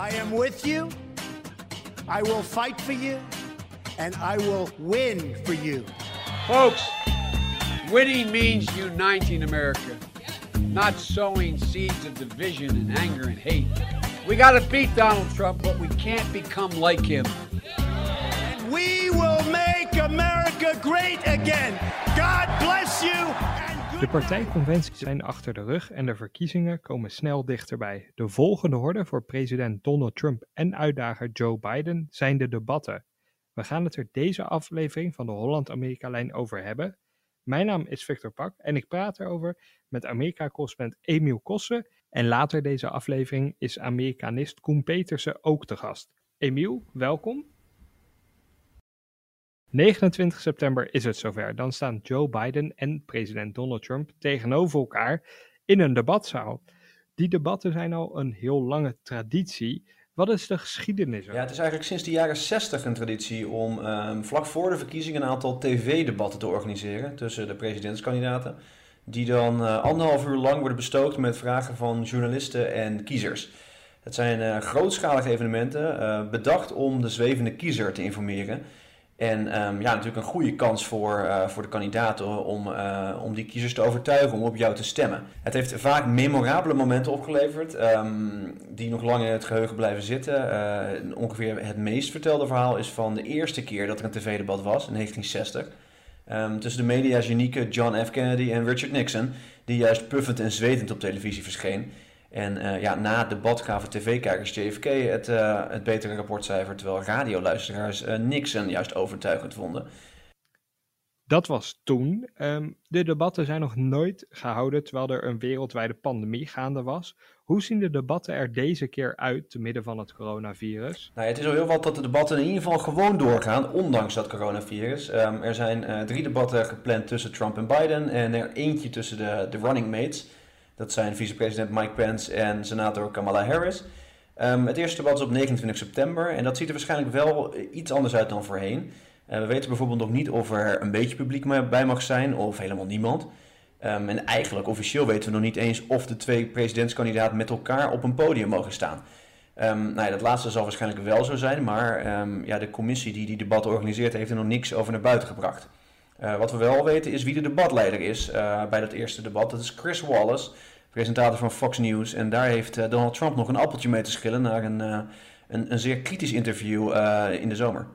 I am with you. I will fight for you. And I will win for you. Folks, winning means uniting America, not sowing seeds of division and anger and hate. We got to beat Donald Trump, but we can't become like him. And we will make America great again. God bless you. De partijconventies zijn achter de rug en de verkiezingen komen snel dichterbij. De volgende horde voor president Donald Trump en uitdager Joe Biden zijn de debatten. We gaan het er deze aflevering van de Holland-Amerika-lijn over hebben. Mijn naam is Victor Pak en ik praat erover met Amerika-correspondent Emiel Kossen. En later deze aflevering is Amerikanist Koen Petersen ook te gast. Emiel, welkom. 29 september is het zover. Dan staan Joe Biden en president Donald Trump tegenover elkaar in een debatzaal. Die debatten zijn al een heel lange traditie. Wat is de geschiedenis? Ja, het is eigenlijk sinds de jaren 60 een traditie om um, vlak voor de verkiezingen een aantal tv-debatten te organiseren tussen de presidentskandidaten. Die dan uh, anderhalf uur lang worden bestookt met vragen van journalisten en kiezers. Het zijn uh, grootschalige evenementen, uh, bedacht om de zwevende kiezer te informeren. En um, ja, natuurlijk een goede kans voor, uh, voor de kandidaten om, uh, om die kiezers te overtuigen om op jou te stemmen. Het heeft vaak memorabele momenten opgeleverd, um, die nog lang in het geheugen blijven zitten. Uh, ongeveer het meest vertelde verhaal is van de eerste keer dat er een tv-debat was, in 1960. Um, tussen de mediagenieke John F. Kennedy en Richard Nixon, die juist puffend en zwetend op televisie verscheen. En uh, ja, na het debat gaven tv-kijkers JFK het, uh, het betere rapportcijfer, terwijl radioluisteraars uh, Nixon juist overtuigend vonden. Dat was toen. Um, de debatten zijn nog nooit gehouden terwijl er een wereldwijde pandemie gaande was. Hoe zien de debatten er deze keer uit te midden van het coronavirus? Nou, het is al heel wat dat de debatten in ieder geval gewoon doorgaan, ondanks dat coronavirus. Um, er zijn drie debatten gepland tussen Trump en Biden en er eentje tussen de, de running mates. Dat zijn vicepresident Mike Pence en senator Kamala Harris. Um, het eerste debat is op 29 september en dat ziet er waarschijnlijk wel iets anders uit dan voorheen. Uh, we weten bijvoorbeeld nog niet of er een beetje publiek bij mag zijn of helemaal niemand. Um, en eigenlijk officieel weten we nog niet eens of de twee presidentskandidaten met elkaar op een podium mogen staan. Um, nou ja, dat laatste zal waarschijnlijk wel zo zijn, maar ja, de commissie die die debat organiseert heeft er nog niks over naar buiten gebracht. Uh, wat we wel weten is wie de debatleider is uh, bij dat eerste debat. Dat is Chris Wallace, presentator van Fox News. En daar heeft uh, Donald Trump nog een appeltje mee te schillen naar een, een, een, zeer kritisch interview in de zomer.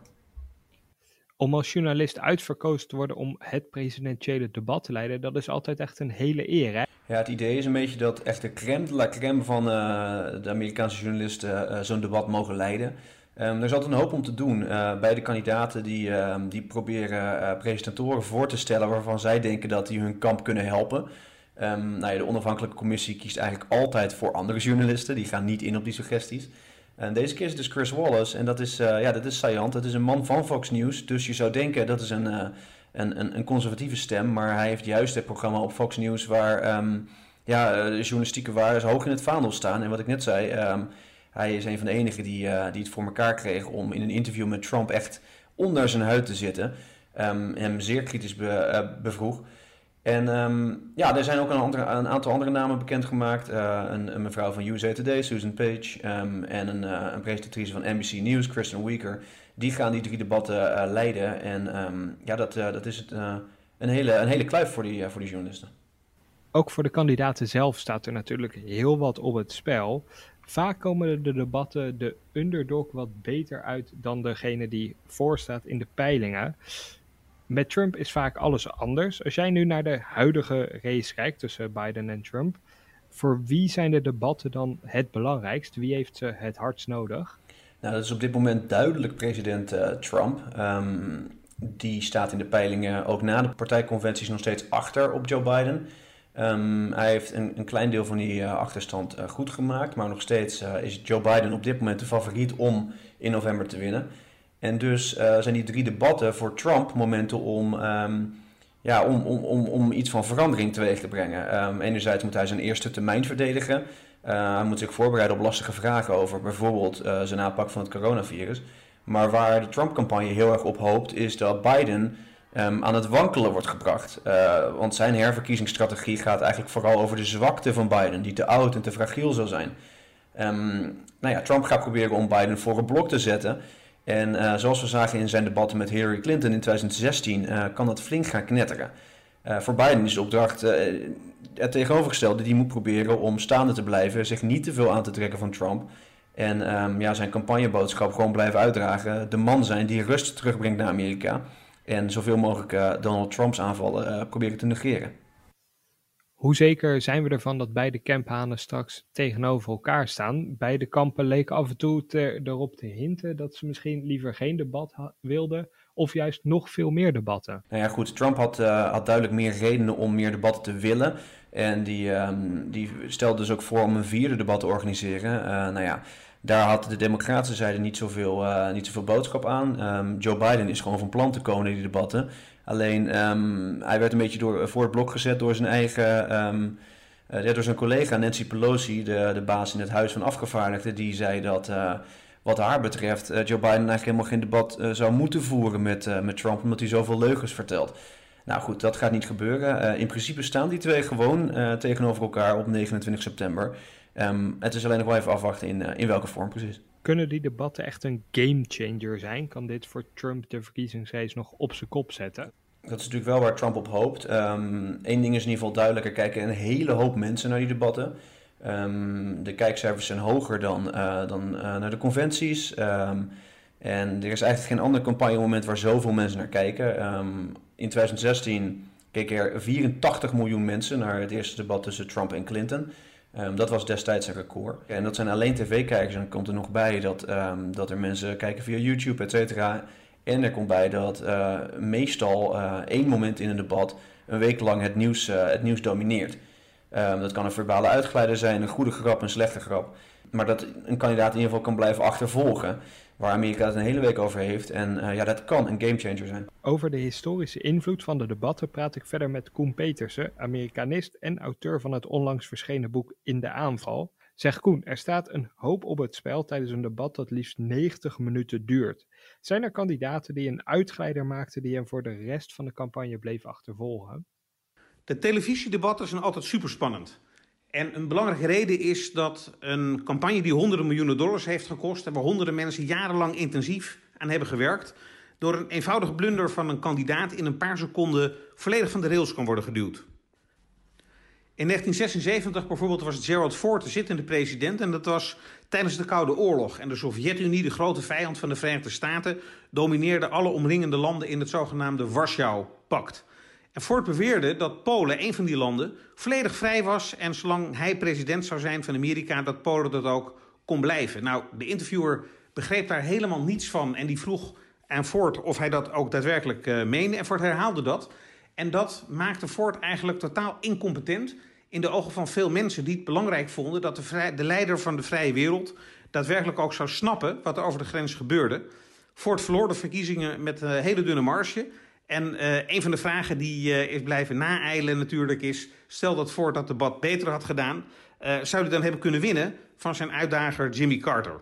Om als journalist uitverkozen te worden om het presidentiële debat te leiden, dat is altijd echt een hele eer. Hè? Ja, het idee is een beetje dat echt de crème de la crème van de Amerikaanse journalisten zo'n debat mogen leiden. Um, er is altijd een hoop om te doen uh, bij de kandidaten die, uh, die proberen uh, presentatoren voor te stellen waarvan zij denken dat die hun kamp kunnen helpen. Um, nou ja, de onafhankelijke commissie kiest eigenlijk altijd voor andere journalisten, die gaan niet in op die suggesties. En deze keer is het dus Chris Wallace en dat is, ja, dat is saillant. Dat is een man van Fox News, dus je zou denken dat is een, een, een, een conservatieve stem, maar hij heeft juist het programma op Fox News waar ja, de journalistieke waarden hoog in het vaandel staan. En wat ik net zei... Hij is een van de enigen die, uh, die het voor elkaar kreeg om in een interview met Trump echt onder zijn huid te zitten. Um, hem zeer kritisch be, uh, bevroeg. En um, ja, er zijn ook een, een, aantal andere namen bekendgemaakt. Uh, een, een, mevrouw van USA Today, Susan Page. Um, en een, een, presentatrice van NBC News, Kristen Weaker. Die gaan die drie debatten leiden. En ja, dat, dat is het, een, hele, een hele kluif voor die, voor die journalisten. Ook voor de kandidaten zelf staat er natuurlijk heel wat op het spel. Vaak komen de debatten de underdog wat beter uit dan degene die voorstaat in de peilingen. Met Trump is vaak alles anders. Als jij nu naar de huidige race kijkt tussen Biden en Trump, voor wie zijn de debatten dan het belangrijkst? Wie heeft ze het hardst nodig? Nou, dat is op dit moment duidelijk president uh, Trump. Um, die staat in de peilingen ook na de partijconventies nog steeds achter op Joe Biden. Um, hij heeft een, klein deel van die uh, achterstand uh, goed gemaakt, maar nog steeds uh, is Joe Biden op dit moment de favoriet om in november te winnen. En dus zijn die drie debatten voor Trump momenten om, um, ja, om, om, om, om iets van verandering teweeg te brengen. Um, enerzijds moet hij zijn eerste termijn verdedigen. hij moet zich voorbereiden op lastige vragen over bijvoorbeeld zijn aanpak van het coronavirus. Maar waar de Trump-campagne heel erg op hoopt, is dat Biden um, aan het wankelen wordt gebracht. Uh, want zijn herverkiezingsstrategie gaat eigenlijk vooral over de zwakte van Biden, die te oud en te fragiel zal zijn. Um, nou ja, Trump gaat proberen om Biden voor een blok te zetten. En uh, zoals we zagen in zijn debatten met Hillary Clinton in 2016, uh, kan dat flink gaan knetteren. Voor Biden is de opdracht het tegenovergestelde. Die moet proberen om staande te blijven, zich niet te veel aan te trekken van Trump. En um, ja, zijn campagneboodschap gewoon blijven uitdragen. De man zijn die rust terugbrengt naar Amerika. En zoveel mogelijk Donald Trumps aanvallen proberen te negeren. Hoe zeker zijn we ervan dat beide camphanen straks tegenover elkaar staan? Beide kampen leken af en toe te, erop te hinten dat ze misschien liever geen debat wilden, of juist nog veel meer debatten. Nou ja, goed, Trump had, uh, had duidelijk meer redenen om meer debatten te willen. En die, um, die stelde dus ook voor om een vierde debat te organiseren. Uh, nou ja, daar had de Democratische zijde niet zoveel, uh, niet zoveel boodschap aan. Um, Joe Biden is gewoon van plan te komen in die debatten. Alleen um, hij werd een beetje door, voor het blok gezet door zijn eigen. Um, door zijn collega Nancy Pelosi, de, de baas in het Huis van Afgevaardigden, die zei dat. Uh, wat haar betreft, Joe Biden eigenlijk helemaal geen debat zou moeten voeren met, met Trump, omdat hij zoveel leugens vertelt. Nou goed, dat gaat niet gebeuren. in principe staan die twee gewoon tegenover elkaar op 29 september. Um, het is alleen nog wel even afwachten in, in welke vorm precies. Kunnen die debatten echt een gamechanger zijn? Kan dit voor Trump de verkiezingsrace nog op zijn kop zetten? Dat is natuurlijk wel waar Trump op hoopt. Eén ehm, ding is in ieder geval duidelijk: er kijken een hele hoop mensen naar die debatten. Um, de kijkcijfers zijn hoger dan, uh, dan uh, naar de conventies. Um, en er is eigenlijk geen ander campagnemoment waar zoveel mensen naar kijken. in 2016 keken er 84 miljoen mensen naar het eerste debat tussen Trump en Clinton. Um, dat was destijds een record. En dat zijn alleen tv-kijkers. En dan komt er nog bij dat, um, dat er mensen kijken via YouTube, et cetera. En er komt bij dat uh, meestal uh, één moment in een debat een week lang het nieuws, uh, het nieuws domineert. Um, dat kan een verbale uitgeleider zijn, een goede grap, een slechte grap. Maar dat een kandidaat in ieder geval kan blijven achtervolgen waar Amerika het een hele week over heeft. En uh, ja, dat kan een gamechanger zijn. Over de historische invloed van de debatten praat ik verder met Koen Petersen, Amerikanist en auteur van het onlangs verschenen boek In de Aanval. Zeg Koen, er staat een hoop op het spel tijdens een debat dat liefst 90 minuten duurt. Zijn er kandidaten die een uitglijder maakten die hem voor de rest van de campagne bleef achtervolgen? De televisiedebatten zijn altijd superspannend. En een belangrijke reden is dat een campagne die honderden miljoenen dollars heeft gekost... en waar honderden mensen jarenlang intensief aan hebben gewerkt... door een eenvoudige blunder van een kandidaat in een paar seconden volledig van de rails kan worden geduwd. In 1976 bijvoorbeeld was Gerald Ford de zittende president... en dat was tijdens de Koude Oorlog. En de Sovjet-Unie, de grote vijand van de Verenigde Staten... domineerde alle omringende landen in het zogenaamde Warschau-pact... En Ford beweerde dat Polen, een van die landen, volledig vrij was. En zolang hij president zou zijn van Amerika, dat Polen dat ook kon blijven. Nou, de interviewer begreep daar helemaal niets van. En die vroeg aan Ford of hij dat ook daadwerkelijk uh, meende. En Ford herhaalde dat. En dat maakte Ford eigenlijk totaal incompetent. In de ogen van veel mensen die het belangrijk vonden dat de, de leider van de vrije wereld daadwerkelijk ook zou snappen wat er over de grens gebeurde. Ford verloor de verkiezingen met een hele dunne marge. En uh, een van de vragen die uh, is blijven naeilen natuurlijk is... stel dat Ford dat debat beter had gedaan... Uh, zou hij dan hebben kunnen winnen van zijn uitdager Jimmy Carter.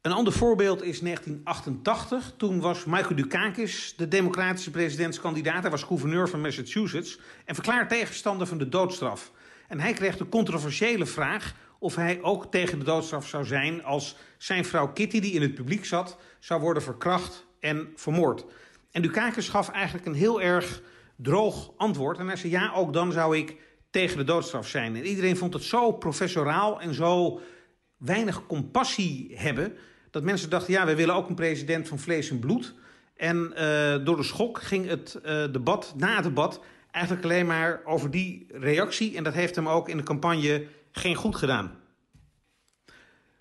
Een ander voorbeeld is 1988. Toen was Michael Dukakis de democratische presidentskandidaat. Hij was gouverneur van Massachusetts en verklaard tegenstander van de doodstraf. En hij kreeg de controversiële vraag of hij ook tegen de doodstraf zou zijn... als zijn vrouw Kitty, die in het publiek zat, zou worden verkracht en vermoord. En Dukakis gaf eigenlijk een heel erg droog antwoord. En hij zei, ja, ook dan zou ik tegen de doodstraf zijn. En iedereen vond het zo professoraal en zo weinig compassie hebben... dat mensen dachten, ja, wij willen ook een president van vlees en bloed. En uh, door de schok ging het uh, debat, na het debat... eigenlijk alleen maar over die reactie. En dat heeft hem ook in de campagne geen goed gedaan.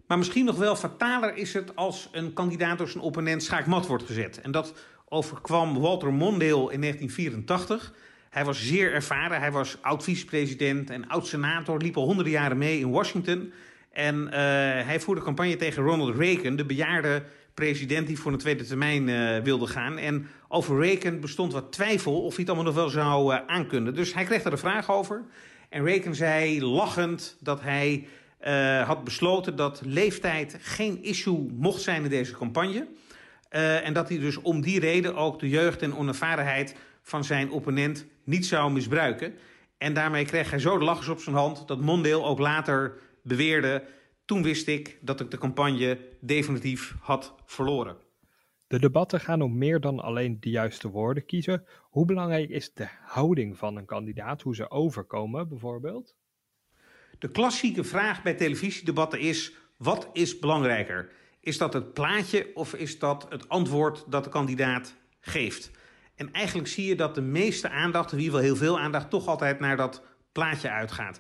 Maar misschien nog wel fataler is het als een kandidaat door zijn opponent schaakmat wordt gezet. En dat overkwam Walter Mondale in 1984. Hij was zeer ervaren. Hij was oud-vicepresident en oud-senator. Liep al honderden jaren mee in Washington. En uh, hij voerde campagne tegen Ronald Reagan, de bejaarde president die voor een tweede termijn uh, wilde gaan. En over Reagan bestond wat twijfel of hij het allemaal nog wel zou uh, aankunnen. Dus hij kreeg daar de vraag over. En Reagan zei lachend dat hij uh, had besloten dat leeftijd geen issue mocht zijn in deze campagne. Uh, en dat hij dus om die reden ook de jeugd en onervarenheid van zijn opponent niet zou misbruiken. En daarmee kreeg hij zo de lachers op zijn hand dat Mondale ook later beweerde... toen wist ik dat ik de campagne definitief had verloren. De debatten gaan om meer dan alleen de juiste woorden kiezen. Hoe belangrijk is de houding van een kandidaat, hoe ze overkomen bijvoorbeeld? De klassieke vraag bij televisiedebatten is: wat is belangrijker? Is dat het plaatje of is dat het antwoord dat de kandidaat geeft? En eigenlijk zie je dat de meeste aandacht, in ieder geval heel veel aandacht, toch altijd naar dat plaatje uitgaat.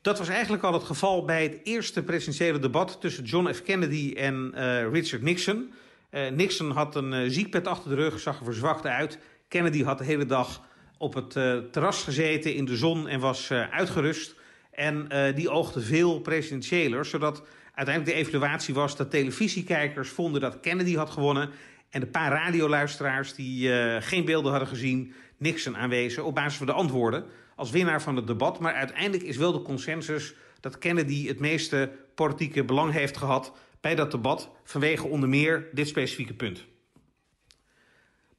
Dat was eigenlijk al het geval bij het eerste presidentiële debat tussen John F. Kennedy en uh, Richard Nixon. Uh, Nixon had een uh, ziekbed achter de rug, zag er verzwakt uit. Kennedy had de hele dag op het terras gezeten in de zon en was uitgerust. En die oogde veel presidentiëler, zodat uiteindelijk de evaluatie was dat televisiekijkers vonden dat Kennedy had gewonnen. En de paar radioluisteraars die geen beelden hadden gezien, Nixon aanwezen op basis van de antwoorden als winnaar van het debat. Maar uiteindelijk is wel de consensus dat Kennedy het meeste politieke belang heeft gehad bij dat debat. Vanwege onder meer dit specifieke punt.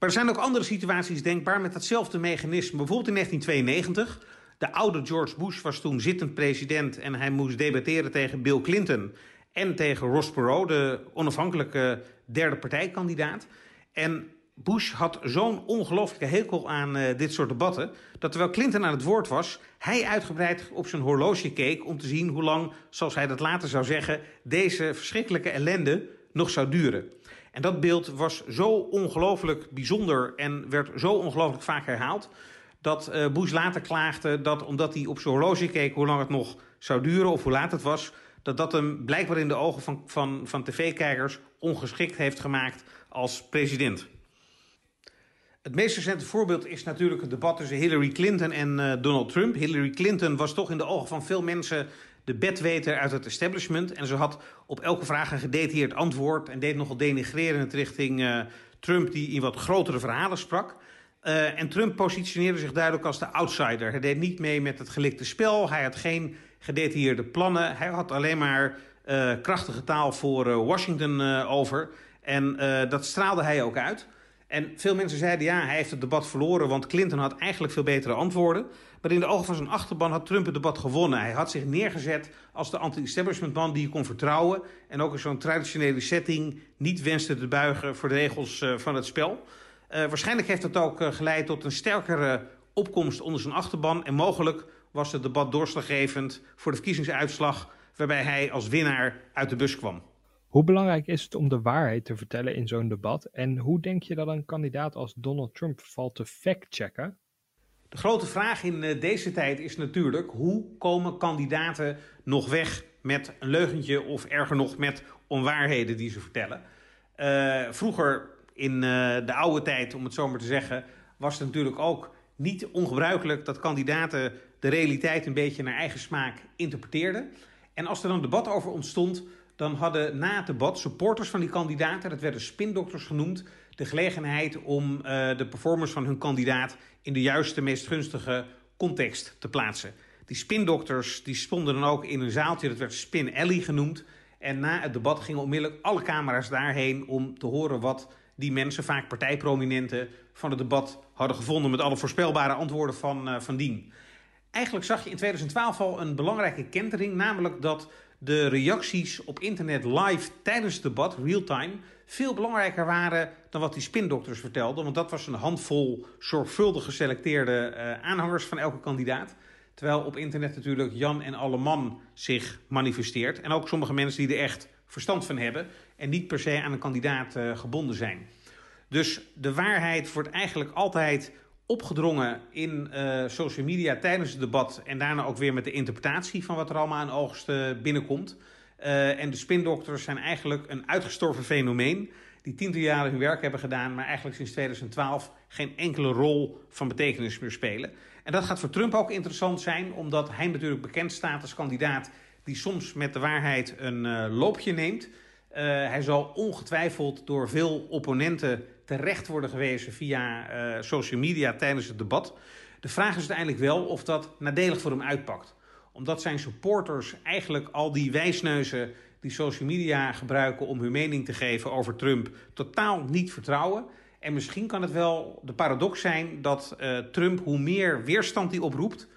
Maar er zijn ook andere situaties denkbaar met datzelfde mechanisme. Bijvoorbeeld in 1992. De oude George Bush was toen zittend president en hij moest debatteren tegen Bill Clinton en tegen Ross Perot, de onafhankelijke derde partijkandidaat. En Bush had zo'n ongelooflijke hekel aan uh, dit soort debatten... dat terwijl Clinton aan het woord was... hij uitgebreid op zijn horloge keek om te zien hoe lang, zoals hij dat later zou zeggen... deze verschrikkelijke ellende nog zou duren. En dat beeld was zo ongelooflijk bijzonder en werd zo ongelooflijk vaak herhaald... dat Bush later klaagde dat omdat hij op zijn horloge keek hoe lang het nog zou duren... of hoe laat het was, dat dat hem blijkbaar in de ogen van, van, van tv-kijkers ongeschikt heeft gemaakt als president. Het meest recente voorbeeld is natuurlijk het debat tussen Hillary Clinton en uh, Donald Trump. Hillary Clinton was toch in de ogen van veel mensen de bedweter uit het establishment. En ze had op elke vraag een gedetailleerd antwoord en deed nogal denigrerend richting uh, Trump, die in wat grotere verhalen sprak. Uh, en Trump positioneerde zich duidelijk als de outsider. Hij deed niet mee met het gelikte spel. Hij had geen gedetailleerde plannen. Hij had alleen maar krachtige taal voor Washington over. En dat straalde hij ook uit. En veel mensen zeiden ja, hij heeft het debat verloren, want Clinton had eigenlijk veel betere antwoorden. Maar in de ogen van zijn achterban had Trump het debat gewonnen. Hij had zich neergezet als de anti-establishment man die je kon vertrouwen. En ook in zo'n traditionele setting niet wenste te buigen voor de regels uh, van het spel. Uh, waarschijnlijk heeft dat ook uh, geleid tot een sterkere opkomst onder zijn achterban. En mogelijk was het debat doorslaggevend voor de verkiezingsuitslag, waarbij hij als winnaar uit de bus kwam. Hoe belangrijk is het om de waarheid te vertellen in zo'n debat? En hoe denk je dat een kandidaat als Donald Trump valt te fact-checken? De grote vraag in eh, deze tijd is natuurlijk: hoe komen kandidaten nog weg met een leugentje of erger nog met onwaarheden die ze vertellen? Uh, vroeger, in uh, de oude tijd, om het zo maar te zeggen, was het natuurlijk ook niet ongebruikelijk dat kandidaten de realiteit een beetje naar eigen smaak interpreteerden. En als er dan debat over ontstond, dan hadden na het debat supporters van die kandidaten, dat werden spindokters genoemd, de gelegenheid om uh, de performance van hun kandidaat in de juiste, meest gunstige context te plaatsen. Die spindokters die stonden dan ook in een zaaltje, dat werd Spin Alley genoemd. En na het debat gingen onmiddellijk alle camera's daarheen om te horen wat die mensen, vaak partijprominenten, van het debat hadden gevonden met alle voorspelbare antwoorden van, uh, van dien. Eigenlijk zag je in 2012 al een belangrijke kentering, namelijk dat de reacties op internet live tijdens het debat, real-time, veel belangrijker waren dan wat die spindokters vertelden. Want dat was een handvol zorgvuldig geselecteerde uh, aanhangers van elke kandidaat. Terwijl op internet natuurlijk Jan en alle man zich manifesteert. En ook sommige mensen die er echt verstand van hebben en niet per se aan een kandidaat uh, gebonden zijn. Dus de waarheid wordt eigenlijk altijd opgedrongen in uh, social media tijdens het debat en daarna ook weer met de interpretatie van wat er allemaal aan oogsten binnenkomt. Uh, en de spindokters zijn eigenlijk een uitgestorven fenomeen die tientallen jaren hun werk hebben gedaan, maar eigenlijk sinds 2012 geen enkele rol van betekenis meer spelen. En dat gaat voor Trump ook interessant zijn, omdat hij natuurlijk bekend staat als kandidaat die soms met de waarheid een uh, loopje neemt. Uh, hij zal ongetwijfeld door veel opponenten terecht worden gewezen via social media tijdens het debat. De vraag is uiteindelijk wel of dat nadelig voor hem uitpakt. Omdat zijn supporters eigenlijk al die wijsneuzen die social media gebruiken om hun mening te geven over Trump totaal niet vertrouwen. En misschien kan het wel de paradox zijn dat uh, Trump, hoe meer weerstand hij oproept,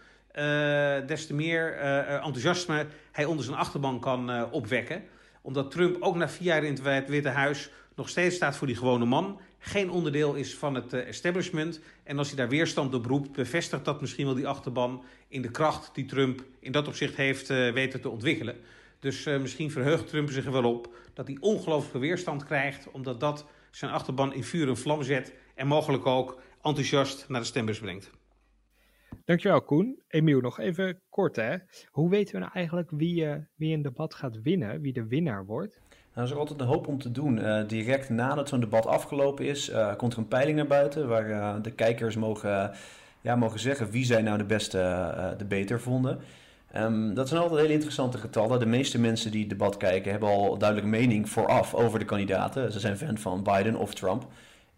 des te meer enthousiasme hij onder zijn achterban kan opwekken. Omdat Trump ook na vier jaar in het Witte Huis nog steeds staat voor die gewone man. Geen onderdeel is van het establishment. En als hij daar weerstand op roept, bevestigt dat misschien wel die achterban in de kracht die Trump in dat opzicht heeft weten te ontwikkelen. Dus misschien verheugt Trump zich er wel op dat hij ongelooflijke weerstand krijgt, omdat dat zijn achterban in vuur en vlam zet en mogelijk ook enthousiast naar de stembus brengt. Dankjewel Koen. Emiel, nog even kort hè. Hoe weten we nou eigenlijk wie, wie een debat gaat winnen, wie de winnaar wordt? Nou, er is altijd een hoop om te doen. Uh, direct nadat zo'n debat afgelopen is, uh, komt er een peiling naar buiten waar de kijkers mogen, ja, mogen zeggen wie zij nou de beste debater vonden. Um, dat zijn altijd hele interessante getallen. De meeste mensen die het debat kijken hebben al duidelijk mening vooraf over de kandidaten. Ze zijn fan van Biden of Trump.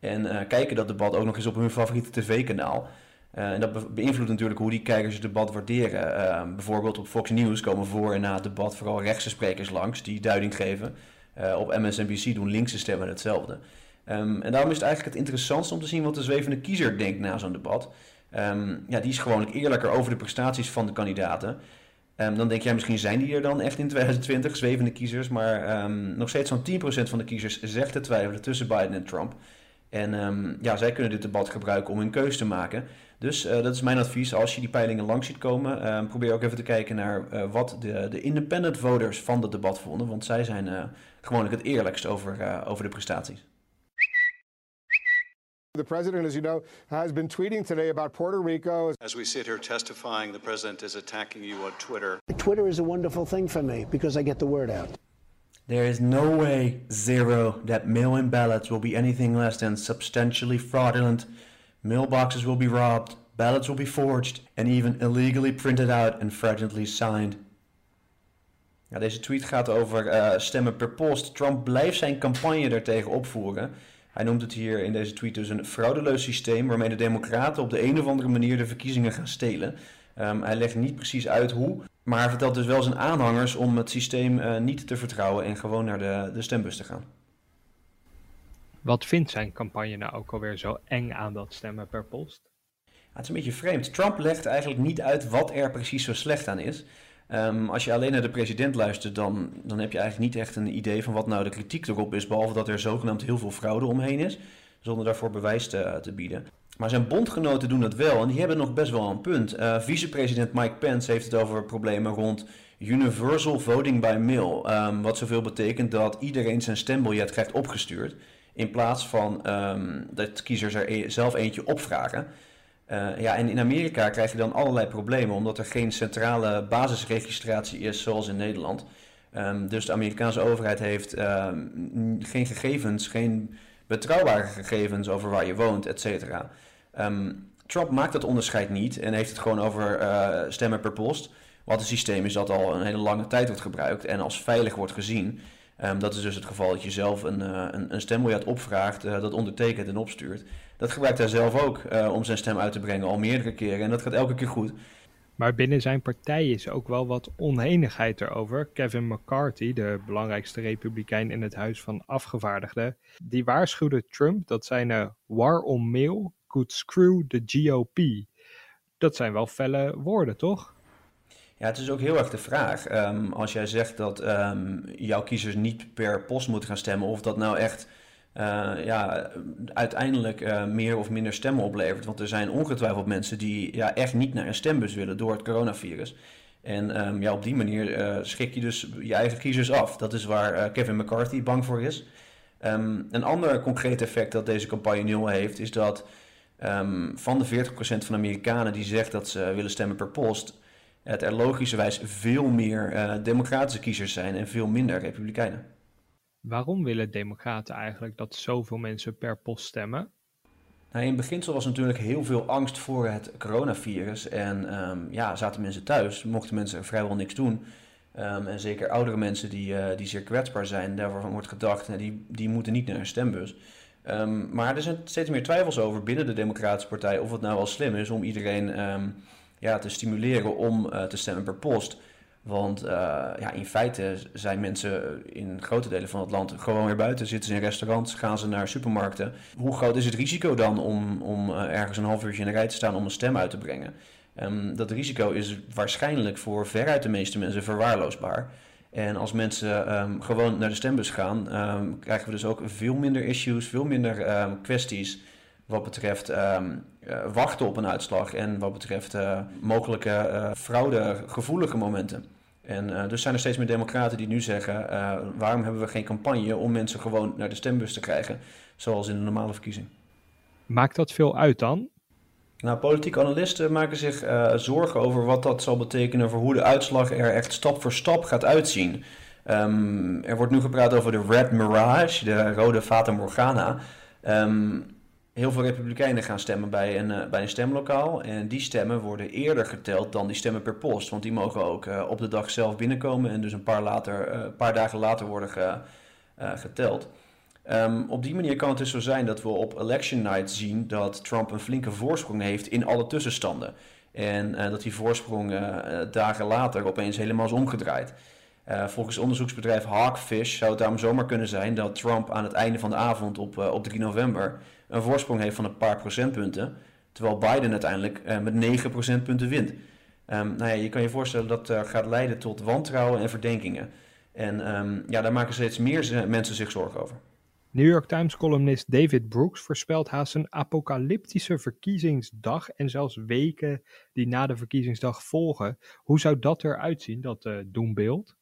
En kijken dat debat ook nog eens op hun favoriete tv-kanaal. En dat beïnvloedt natuurlijk hoe die kijkers het debat waarderen. Uh, bijvoorbeeld op Fox News komen voor en na het debat vooral rechtse sprekers langs die duiding geven. Uh, op MSNBC doen linkse stemmen hetzelfde. Um, en daarom is het eigenlijk het interessantste om te zien wat de zwevende kiezer denkt na zo'n debat. Um, ja, die is gewoonlijk eerlijker over de prestaties van de kandidaten. Um, dan denk jij misschien zijn die er dan echt in 2020, zwevende kiezers. Maar nog steeds zo'n 10% van de kiezers zegt te twijfelen tussen Biden en Trump. En ja, zij kunnen dit debat gebruiken om hun keuze te maken. Dus uh, dat is mijn advies. Als je die peilingen langs ziet komen, probeer ook even te kijken naar uh, wat de, de independent voters van het debat vonden. Want zij zijn gewoonlijk het eerlijkst over, eh, over de prestaties. The president, as you know, has been tweeting today about Puerto Rico. As we sit here testifying, the president is attacking you on Twitter. Twitter is a wonderful thing for me because I get the word out. There is no way, zero, that mail in ballots will be anything less than substantially fraudulent. Mailboxes will be robbed, ballots will be forged, and even illegally printed out and fraudulently signed. Ja, deze tweet gaat over uh, stemmen per post. Trump blijft zijn campagne daartegen opvoeren. Hij noemt het hier in deze tweet dus een fraudeleus systeem waarmee de Democraten op de een of andere manier de verkiezingen gaan stelen. Um, hij legt niet precies uit hoe, maar hij vertelt dus wel zijn aanhangers om het systeem uh, niet te vertrouwen en gewoon naar de, de stembus te gaan. Wat vindt zijn campagne nou ook alweer zo eng aan dat stemmen per post? Ja, het is een beetje vreemd. Trump legt eigenlijk niet uit wat er precies zo slecht aan is. Um, als je alleen naar de president luistert, dan, dan heb je eigenlijk niet echt een idee van wat nou de kritiek erop is, behalve dat er zogenaamd heel veel fraude omheen is, zonder daarvoor bewijs te, bieden. Maar zijn bondgenoten doen dat wel en die hebben nog best wel een punt. Uh, Vicepresident Mike Pence heeft het over problemen rond universal voting by mail. Um, wat zoveel betekent dat iedereen zijn stembiljet krijgt opgestuurd. In plaats van um, dat kiezers er e-, zelf eentje opvragen. Uh, ja, en in Amerika krijg je dan allerlei problemen, omdat er geen centrale basisregistratie is zoals in Nederland. Um, dus de Amerikaanse overheid heeft um, geen gegevens, geen betrouwbare gegevens over waar je woont, et cetera. Um, Trump maakt dat onderscheid niet en heeft het gewoon over uh, stemmen per post. Wat een systeem is dat al een hele lange tijd wordt gebruikt en als veilig wordt gezien. Um, dat is dus het geval dat je zelf een, uh, een, een stembiljet opvraagt, uh, dat ondertekent en opstuurt. Dat gebruikt hij zelf ook uh, om zijn stem uit te brengen, al meerdere keren. En dat gaat elke keer goed. Maar binnen zijn partij is ook wel wat oneenigheid erover. Kevin McCarthy, de belangrijkste republikein in het Huis van Afgevaardigden, die waarschuwde Trump dat zijn war on mail could screw the GOP. Dat zijn wel felle woorden, toch? Ja, het is ook heel erg de vraag. Um, als jij zegt dat um, jouw kiezers niet per post moeten gaan stemmen, of dat nou echt uh, ja, uiteindelijk uh, meer of minder stemmen oplevert. Want er zijn ongetwijfeld mensen die ja, echt niet naar een stembus willen door het coronavirus. En um, ja, op die manier uh, schrik je dus je eigen kiezers af. Dat is waar Kevin McCarthy bang voor is. Een ander concreet effect dat deze campagne nu heeft, is dat van de 40% van Amerikanen die zegt dat ze willen stemmen per post, het er logischerwijs veel meer democratische kiezers zijn en veel minder republikeinen. Waarom willen democraten eigenlijk dat zoveel mensen per post stemmen? Nou, in beginsel was natuurlijk heel veel angst voor het coronavirus. En um, ja, zaten mensen thuis, mochten mensen vrijwel niks doen. Um, en zeker oudere mensen die, uh, die zeer kwetsbaar zijn, daarvan wordt gedacht, uh, die, die moeten niet naar een stembus. Um, maar er zijn steeds meer twijfels over binnen de Democratische Partij of het nou wel slim is om iedereen ja, te stimuleren om uh, te stemmen per post. Want uh, ja, in feite zijn mensen in grote delen van het land gewoon weer buiten. Zitten ze in restaurants, gaan ze naar supermarkten. Hoe groot is het risico dan om, om ergens een half uurtje in de rij te staan om een stem uit te brengen? Ehm, dat risico is waarschijnlijk voor veruit de meeste mensen verwaarloosbaar. En als mensen ehm, gewoon naar de stembus gaan, ehm, krijgen we dus ook veel minder issues, veel minder kwesties wat betreft uh, wachten op een uitslag en wat betreft uh, mogelijke uh, fraudegevoelige momenten. En dus zijn er steeds meer democraten die nu zeggen: waarom hebben we geen campagne om mensen gewoon naar de stembus te krijgen, zoals in een normale verkiezing? Maakt dat veel uit dan? Nou, politieke analisten maken zich zorgen over wat dat zal betekenen voor hoe de uitslag er echt stap voor stap gaat uitzien. Um, er wordt nu gepraat over de Red Mirage, de rode Fata Morgana. Um, heel veel republikeinen gaan stemmen bij een, uh, bij een stemlokaal. En die stemmen worden eerder geteld dan die stemmen per post. Want die mogen ook uh, op de dag zelf binnenkomen en dus een paar, later, uh, paar dagen later worden ge, geteld. Um, op die manier kan het dus zo zijn dat we op election night zien dat Trump een flinke voorsprong heeft in alle tussenstanden. En dat die voorsprong dagen later opeens helemaal is omgedraaid. volgens onderzoeksbedrijf Hawkfish zou het daarom zomaar kunnen zijn dat Trump aan het einde van de avond op, op 3 november een voorsprong heeft van een paar procentpunten. Terwijl Biden uiteindelijk uh, met 9 procentpunten wint. Um, nou ja, je kan je voorstellen dat uh, gaat leiden tot wantrouwen en verdenkingen. En um, ja, daar maken steeds meer mensen zich zorgen over. New York Times columnist David Brooks voorspelt haast een apocalyptische verkiezingsdag en zelfs weken die na de verkiezingsdag volgen. Hoe zou dat eruit zien, dat uh, doembeeld?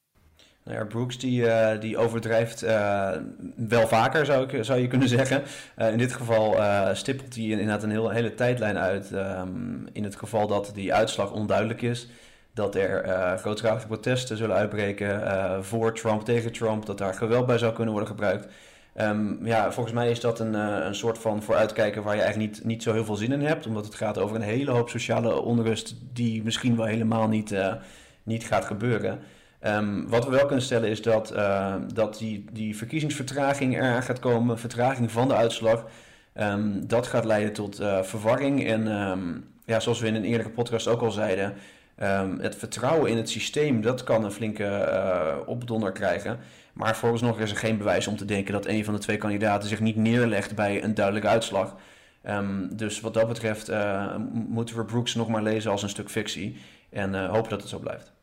Nou Brooks die, uh, die overdrijft uh, wel vaker, zou, ik, zou je kunnen zeggen. Uh, in dit geval stippelt hij inderdaad een heel, hele tijdlijn uit. Um, in het geval dat die uitslag onduidelijk is. Dat er grootschalige protesten zullen uitbreken voor Trump, tegen Trump. Dat daar geweld bij zou kunnen worden gebruikt. Um, ja, volgens mij is dat een, een soort van vooruitkijken waar je eigenlijk niet, niet zo heel veel zin in hebt. Omdat het gaat over een hele hoop sociale onrust die misschien wel helemaal niet, niet gaat gebeuren. Um, wat we wel kunnen stellen is dat, uh, dat die, die verkiezingsvertraging eraan gaat komen, vertraging van de uitslag. Um, dat gaat leiden tot uh, verwarring. En um, ja, zoals we in een eerdere podcast ook al zeiden, het vertrouwen in het systeem, dat kan een flinke uh, opdonder krijgen. Maar vooralsnog is er geen bewijs om te denken dat een van de twee kandidaten zich niet neerlegt bij een duidelijke uitslag. dus wat dat betreft moeten we Brooks nog maar lezen als een stuk fictie en hopen dat het zo blijft.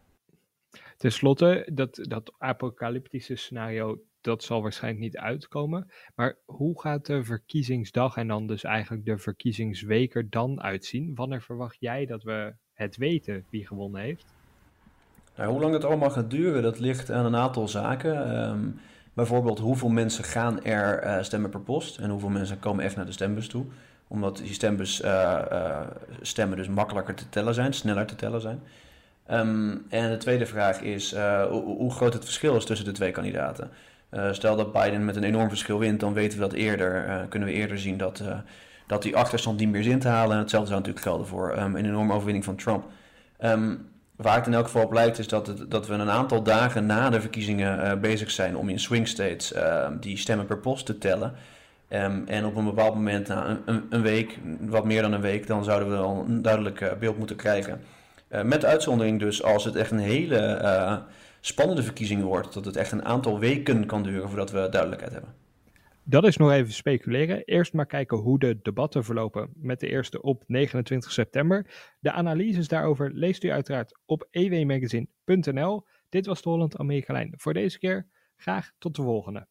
Ten slotte, dat, dat apocalyptische scenario, dat zal waarschijnlijk niet uitkomen. Maar hoe gaat de verkiezingsdag en dan dus eigenlijk de verkiezingsweek er dan uitzien? Wanneer verwacht jij dat we het weten wie gewonnen heeft? Nou, hoe lang het allemaal gaat duren, dat ligt aan een aantal zaken. Um, bijvoorbeeld hoeveel mensen gaan er uh, stemmen per post en hoeveel mensen komen echt naar de stembus toe. Omdat die stembus uh, uh, stemmen dus makkelijker te tellen zijn, sneller te tellen zijn. Um, en de tweede vraag is uh, hoe, groot het verschil is tussen de twee kandidaten. Uh, stel dat Biden met een enorm verschil wint, dan weten we dat eerder. Uh, kunnen we eerder zien dat, dat die achterstand niet meer is in te halen. En hetzelfde zou natuurlijk gelden voor um, een enorme overwinning van Trump. Um, waar het in elk geval op lijkt is dat, het, dat we een aantal dagen na de verkiezingen bezig zijn om in swing states die stemmen per post te tellen. en op een bepaald moment, na een, een, week, wat meer dan een week, dan zouden we al een duidelijk beeld moeten krijgen met uitzondering dus als het echt een hele uh, spannende verkiezing wordt, dat het echt een aantal weken kan duren voordat we duidelijkheid hebben. Dat is nog even speculeren. Eerst maar kijken hoe de debatten verlopen met de eerste op 29 september. De analyses daarover leest u uiteraard op ewmagazine.nl. Dit was de Holland Amerika Lijn voor deze keer. Graag tot de volgende.